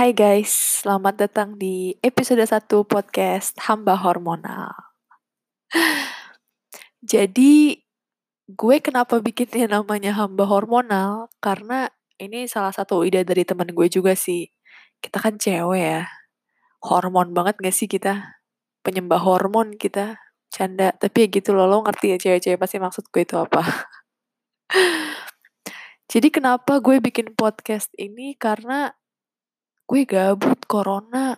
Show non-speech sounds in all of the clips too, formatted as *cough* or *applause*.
Hai guys, selamat datang di episode 1 podcast Hamba Hormonal. *laughs* Jadi, gue kenapa bikinnya namanya Hamba Hormonal? Karena ini salah satu ide dari teman gue juga sih. Kita kan cewek ya. Hormon banget gak sih kita? Penyembah hormon kita. Canda, tapi ya gitu loh, lo ngerti ya cewek-cewek pasti maksud gue itu apa. *laughs* Jadi kenapa gue bikin podcast ini? Karena gue gabut corona.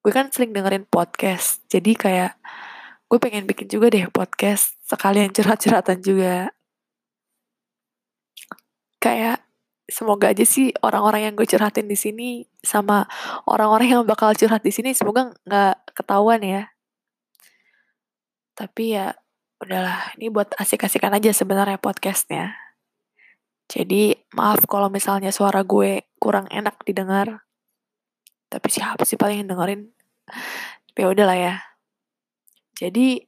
Gue kan sering dengerin podcast. Jadi kayak gue pengen bikin juga deh podcast sekalian curhat-curhatan juga. Kayak semoga aja sih orang-orang yang gue curhatin di sini sama orang-orang yang bakal curhat di sini semoga nggak ketahuan ya. Tapi ya udahlah, ini buat asik-asikan aja sebenarnya podcastnya. Jadi maaf kalau misalnya suara gue kurang enak didengar. Tapi siapa sih paling yang dengerin? Tapi ya udahlah ya. Jadi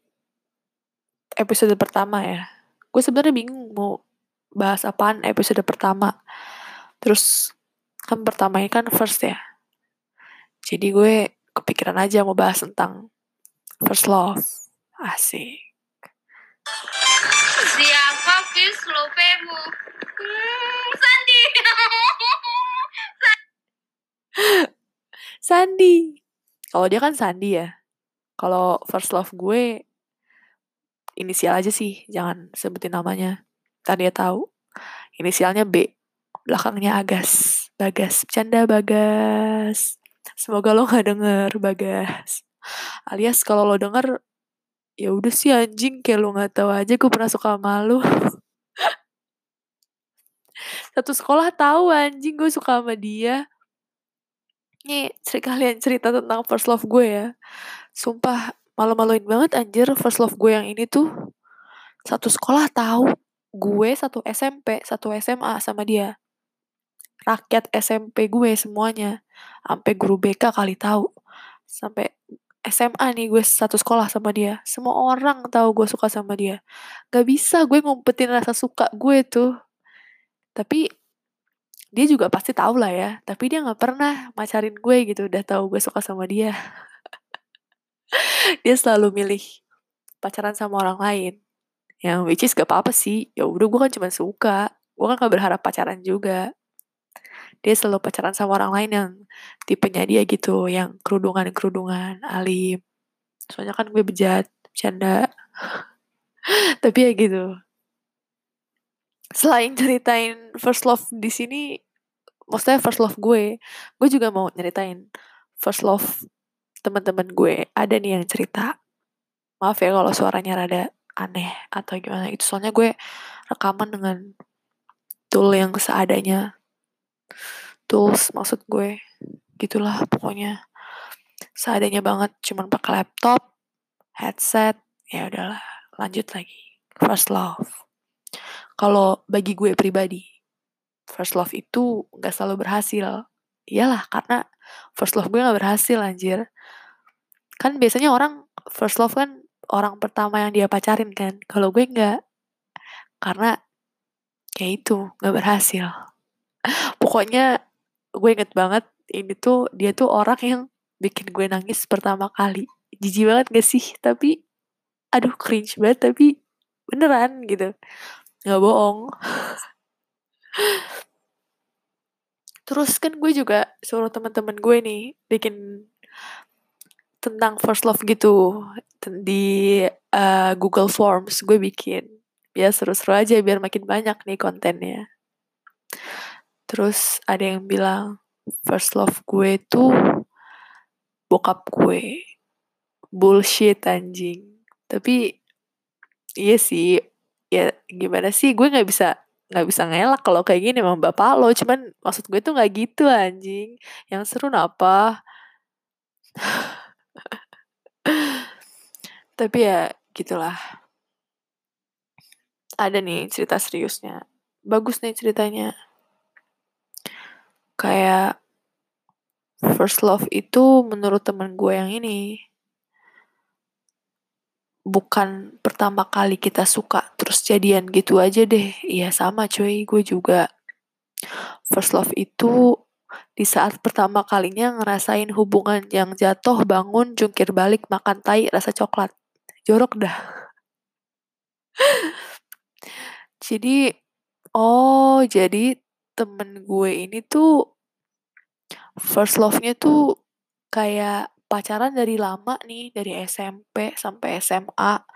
episode pertama ya. Gue sebenarnya bingung mau bahas apaan episode pertama. Terus kan pertama ini kan first ya. Jadi gue kepikiran aja mau bahas tentang first love. Asik. Siapa Fis Lopemu? Hmm, Sandi. *laughs* Sandi. Kalau dia kan Sandi ya. Kalau first love gue inisial aja sih, jangan sebutin namanya. Ntar dia tahu. Inisialnya B. Belakangnya Agas. Bagas. Bercanda Bagas. Semoga lo gak denger Bagas. Alias kalau lo denger ya udah sih anjing kayak lo nggak tahu aja gue pernah suka sama lo. *laughs* Satu sekolah tahu anjing gue suka sama dia. Nih, cerita kalian cerita tentang first love gue ya. Sumpah, malu-maluin banget anjir first love gue yang ini tuh. Satu sekolah tahu gue satu SMP, satu SMA sama dia. Rakyat SMP gue semuanya. Sampai guru BK kali tahu. Sampai SMA nih gue satu sekolah sama dia. Semua orang tahu gue suka sama dia. Gak bisa gue ngumpetin rasa suka gue tuh. Tapi dia juga pasti tahu lah ya tapi dia nggak pernah macarin gue gitu udah tahu gue suka sama dia *laughs* dia selalu milih pacaran sama orang lain yang which is gak apa-apa sih ya udah gue kan cuma suka gue kan gak berharap pacaran juga dia selalu pacaran sama orang lain yang tipenya dia gitu yang kerudungan kerudungan alim. Soalnya kan gue bejat canda *laughs* tapi ya gitu. Selain ceritain first love di sini maksudnya first love gue gue juga mau nyeritain first love teman-teman gue. Ada nih yang cerita maaf ya kalau suaranya rada aneh atau gimana. Itu soalnya gue rekaman dengan tool yang seadanya tools maksud gue gitulah pokoknya seadanya banget cuman pakai laptop headset ya udahlah lanjut lagi first love kalau bagi gue pribadi, first love itu gak selalu berhasil. Iyalah, karena first love gue gak berhasil anjir. Kan biasanya orang first love kan orang pertama yang dia pacarin kan. Kalau gue gak. Karena kayak itu, gak berhasil. Pokoknya gue inget banget ini tuh dia tuh orang yang bikin gue nangis pertama kali. Jijik banget gak sih? Tapi aduh cringe banget tapi beneran gitu nggak bohong *laughs* terus kan gue juga suruh teman-teman gue nih bikin tentang first love gitu di uh, Google Forms gue bikin biar seru-seru aja biar makin banyak nih kontennya terus ada yang bilang first love gue tuh bokap gue. Bullshit anjing. Tapi iya sih ya gimana sih gue nggak bisa nggak bisa ngelak kalau kayak gini emang bapak lo. Cuman maksud gue tuh nggak gitu anjing. Yang seru apa? *laughs* Tapi ya gitulah. Ada nih cerita seriusnya. Bagus nih ceritanya kayak first love itu menurut teman gue yang ini bukan pertama kali kita suka terus jadian gitu aja deh. Iya sama cuy, gue juga. First love itu di saat pertama kalinya ngerasain hubungan yang jatuh, bangun, jungkir balik, makan tai, rasa coklat. Jorok dah. *laughs* jadi, oh jadi temen gue ini tuh first love-nya tuh kayak pacaran dari lama nih, dari SMP sampai SMA.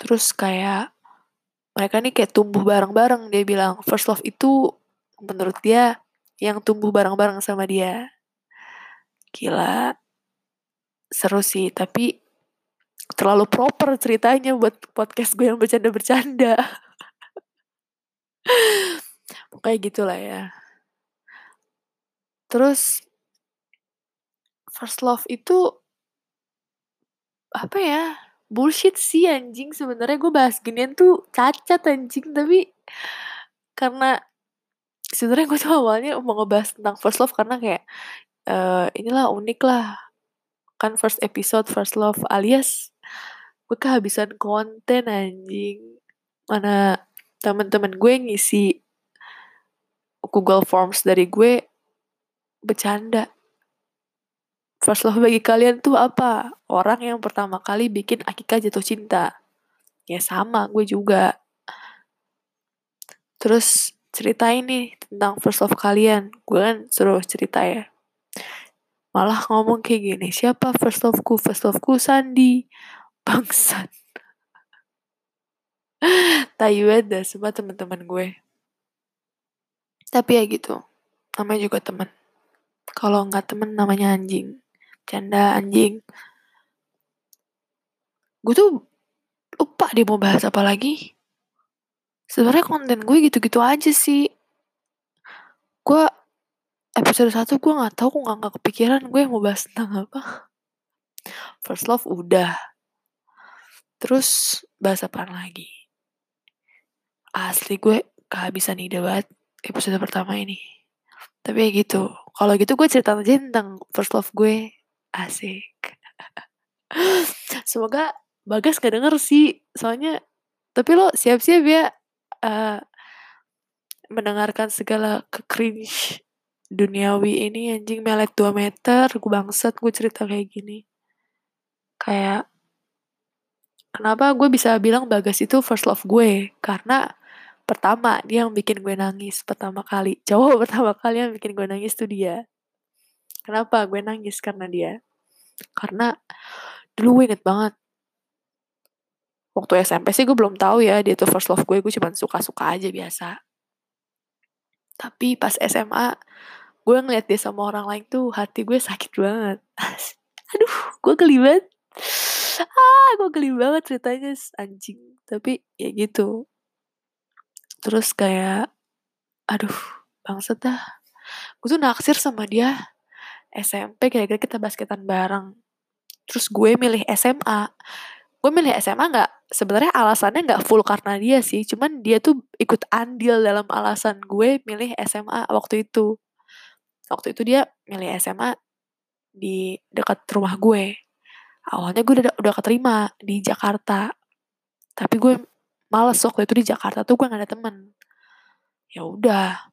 Terus kayak mereka nih kayak tumbuh bareng-bareng. Dia bilang first love itu menurut dia yang tumbuh bareng-bareng sama dia. Gila. Seru sih, tapi terlalu proper ceritanya buat podcast gue yang bercanda-bercanda. *laughs* Kayak gitulah ya. Terus first love itu apa ya? Bullshit sih anjing sebenarnya gue bahas ginian tuh cacat anjing tapi karena sebenarnya gue tuh awalnya mau ngebahas tentang first love karena kayak uh, inilah unik lah kan first episode first love alias gue kehabisan konten anjing mana teman-teman gue ngisi Google Forms dari gue bercanda First love bagi kalian tuh apa? Orang yang pertama kali bikin Akika jatuh cinta. Ya sama, gue juga. Terus ceritain nih tentang first love kalian. Gue kan suruh cerita ya. Malah ngomong kayak gini, siapa first loveku? First loveku Sandi. Bangsat. Tayu ada semua teman-teman gue. Tapi ya gitu. Namanya juga teman. Kalau nggak temen namanya anjing. Canda anjing. Gue tuh lupa dia mau bahas apa lagi. Sebenarnya konten gue gitu-gitu aja sih. Gue episode satu gue nggak tahu gue nggak kepikiran gue mau bahas tentang apa. *laughs* First love udah. Terus bahas apa lagi? Asli gue kehabisan ide banget episode pertama ini tapi ya gitu kalau gitu gue cerita aja tentang first love gue Asik. *laughs* Semoga Bagas gak denger sih, soalnya tapi lo siap-siap ya uh, mendengarkan segala ke cringe duniawi ini anjing melet 2 meter, gue bangsat gue cerita kayak gini. Kayak kenapa gue bisa bilang Bagas itu first love gue? Karena pertama dia yang bikin gue nangis pertama kali. *laughs* Cowok pertama kali yang bikin gue nangis tuh dia. Kenapa gue nangis? Karena dia. Karena dulu gue inget banget. Waktu SMP sih gue belum tahu ya dia tuh first love gue. Gue cuma suka-suka aja biasa. Tapi pas SMA, gue ngeliat dia sama orang lain tuh hati gue sakit banget. *laughs* Aduh, gue geli. Ah, gue geli banget ceritanya anjing. Tapi ya gitu. Terus kayak, aduh, bangsat dah. Gue tuh naksir sama dia SMP kira-kira kita basketan bareng. Terus gue milih SMA gue milih SMA nggak sebenarnya alasannya nggak full karena dia sih cuman dia tuh ikut andil dalam alasan gue milih SMA waktu itu. Waktu itu dia milih SMA di dekat rumah gue. Awalnya gue udah udah keterima di Jakarta. Tapi gue males waktu itu di Jakarta tuh gue gak ada temen ya udah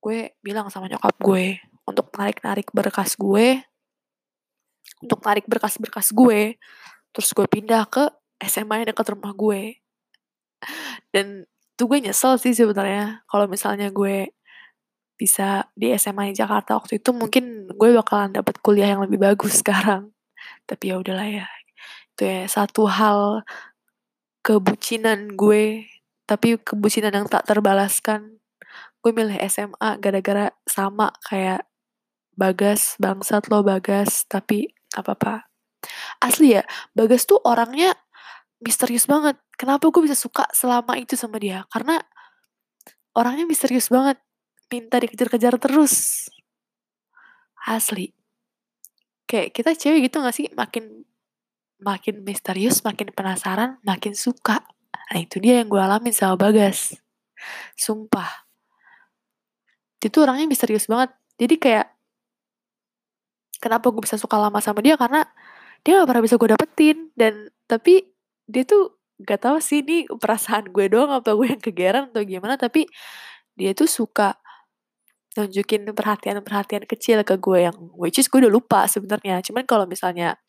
gue bilang sama nyokap gue untuk narik-narik berkas gue, untuk narik berkas-berkas gue, terus gue pindah ke SMA yang dekat rumah gue. Dan tuh gue nyesel sih sebenarnya kalau misalnya gue bisa di SMA di Jakarta waktu itu mungkin gue bakalan dapat kuliah yang lebih bagus *laughs* sekarang. Tapi ya udahlah ya. Itu ya satu hal kebucinan gue, tapi kebucinan yang tak terbalaskan. Gue milih SMA gara-gara sama kayak Bagas, bangsat lo Bagas, tapi apa-apa. Asli ya, Bagas tuh orangnya misterius banget. Kenapa gue bisa suka selama itu sama dia? Karena orangnya misterius banget. Minta dikejar-kejar terus. Asli. Kayak kita cewek gitu gak sih? Makin makin misterius, makin penasaran, makin suka. Nah itu dia yang gue alamin sama Bagas. Sumpah. Dia tuh orangnya misterius banget. Jadi kayak kenapa gue bisa suka lama sama dia karena dia gak pernah bisa gue dapetin dan tapi dia tuh gak tahu sih ini perasaan gue doang apa gue yang kegeran atau gimana tapi dia tuh suka nunjukin perhatian-perhatian kecil ke gue yang which is gue udah lupa sebenarnya cuman kalau misalnya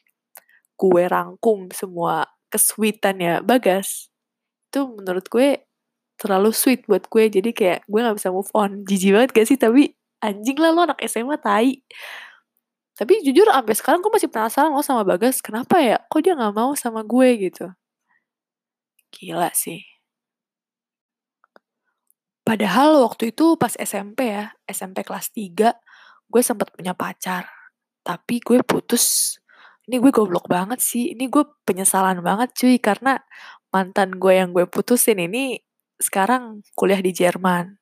gue rangkum semua kesweetannya Bagas itu menurut gue terlalu sweet buat gue. Jadi kayak gue nggak bisa move on. Jijik banget gak sih? Tapi anjing lah lo anak SMA tai. Tapi jujur sampai sekarang gue masih penasaran lo sama Bagas. Kenapa ya? Kok dia nggak mau sama gue gitu? Gila sih. Padahal waktu itu pas SMP ya SMP kelas 3 gue sempat punya pacar. Tapi gue putus ini gue goblok banget sih. Ini gue penyesalan banget cuy karena mantan gue yang gue putusin ini sekarang kuliah di Jerman.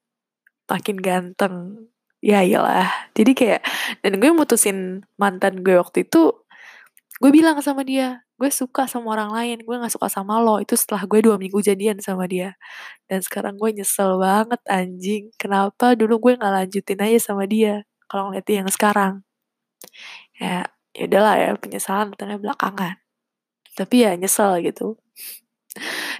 Makin ganteng. Ya iyalah. Jadi kayak dan gue mutusin mantan gue waktu itu gue bilang sama dia gue suka sama orang lain gue nggak suka sama lo. Itu setelah gue dua minggu jadian sama dia. Dan sekarang gue nyesel banget anjing. Kenapa dulu gue nggak lanjutin aja sama dia kalau ngeliat yang sekarang? Ya ya udahlah ya penyesalan datangnya belakangan. Tapi ya nyesel gitu.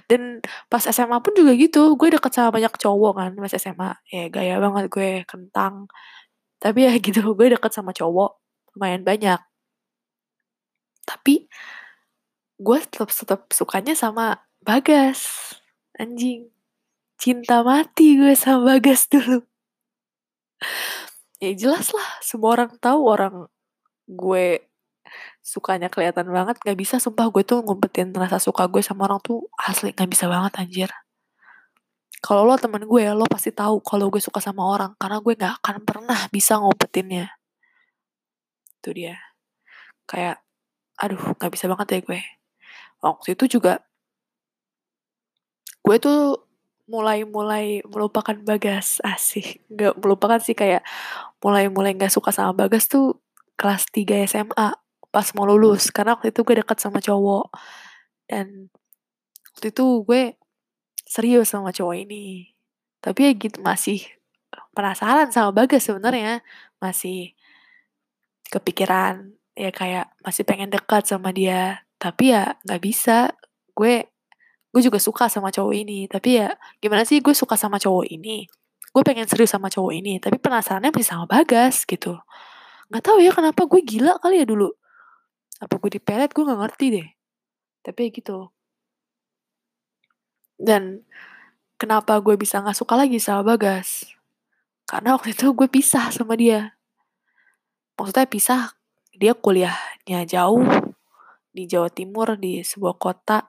Dan pas SMA pun juga gitu gue deket sama banyak cowok kan pas SMA ya gaya banget gue kentang. Tapi ya *laughs* gitu gue deket sama cowok lumayan banyak. Tapi gue tetap tetap sukanya sama Bagas. Anjing cinta mati gue sama Bagas dulu. Ya jelas lah semua orang tahu orang gue sukanya kelihatan banget gak bisa sumpah gue tuh ngumpetin rasa suka gue sama orang tuh asli gak bisa banget anjir. Kalau lo temen gue lo pasti tahu kalau gue suka sama orang karena gue gak akan pernah bisa ngumpetinnya. Itu dia. Kayak aduh gak bisa banget ya gue. Waktu itu juga gue tuh mulai-mulai melupakan Bagas asik. Nggak melupakan sih kayak mulai-mulai nggak suka sama Bagas tuh kelas 3 SMA pas mau lulus. Karena waktu itu gue deket sama cowok. Dan waktu itu gue serius sama cowok ini. Tapi ya gitu masih penasaran sama Bagas sebenarnya. Masih kepikiran ya kayak masih pengen dekat sama dia. Tapi ya nggak bisa. Gue gue juga suka sama cowok ini. Tapi ya gimana sih gue suka sama cowok ini? Gue pengen serius sama cowok ini. Tapi penasarannya masih sama Bagas gitu. Nggak tahu ya kenapa gue gila kali ya dulu apa gue dipelet gue nggak ngerti deh. Tapi ya gitu dan kenapa gue bisa nggak suka lagi sama Bagas? Karena waktu itu gue pisah sama dia. Maksudnya pisah dia kuliahnya jauh. Di Jawa Timur di sebuah kota.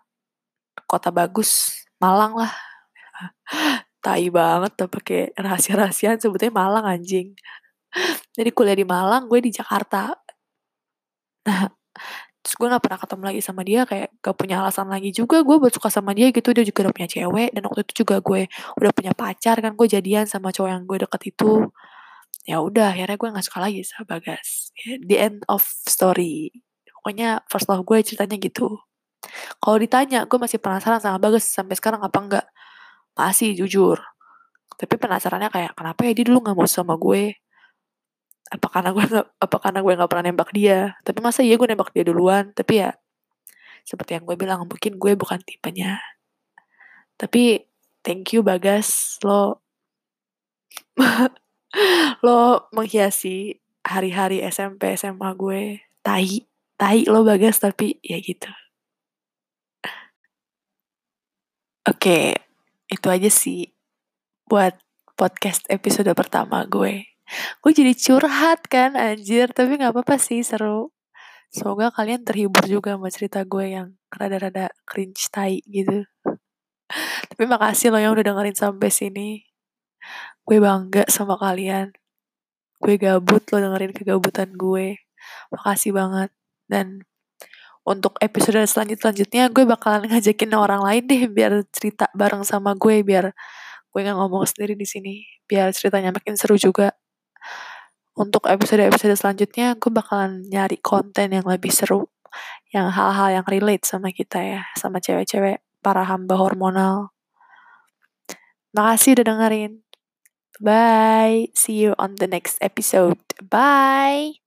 Kota bagus Malang lah. *gasps* Tai banget tuh pakai rahasia-rahasiaan sebetulnya Malang anjing. Jadi kuliah di Malang gue di Jakarta. Nah terus gue gak pernah ketemu lagi sama dia kayak gak punya alasan lagi juga. Gue buat suka sama dia gitu dia juga udah punya cewek. Dan waktu itu juga gue udah punya pacar kan gue jadian sama cowok yang gue deket itu. Ya udah akhirnya gue nggak suka lagi sama Bagas. Ya, the end of story. Pokoknya first love gue ceritanya gitu. Kalau ditanya gue masih penasaran sama Bagas sampai sekarang apa enggak masih jujur. Tapi penasarannya kayak kenapa ya dia dulu nggak mau sama gue apa karena gue nggak apa karena gue nggak pernah nembak dia? Tapi masa iya gue nembak dia duluan? Tapi ya seperti yang gue bilang mungkin gue bukan tipenya. Tapi thank you bagas. Lo *laughs* lo menghiasi hari-hari SMP SMA gue. Tai tai lo bagas tapi ya gitu. Oke itu aja sih buat podcast episode pertama gue gue jadi curhat kan anjir. Tapi nggak apa-apa sih seru. Semoga kalian terhibur juga sama cerita gue yang rada-rada cringe tai gitu. Tapi makasih lo yang udah dengerin sampai sini. Gue bangga sama kalian. Gue gabut lo dengerin kegabutan gue. Makasih banget. Dan untuk episode selanjut selanjutnya gue bakalan ngajakin orang lain deh biar cerita bareng sama gue biar gue nggak ngomong sendiri di sini. Biar ceritanya makin seru juga untuk episode-episode selanjutnya gue bakalan nyari konten yang lebih seru yang hal-hal yang relate sama kita ya sama cewek-cewek para hamba hormonal. Makasih udah dengerin. Bye. See you on the next episode. Bye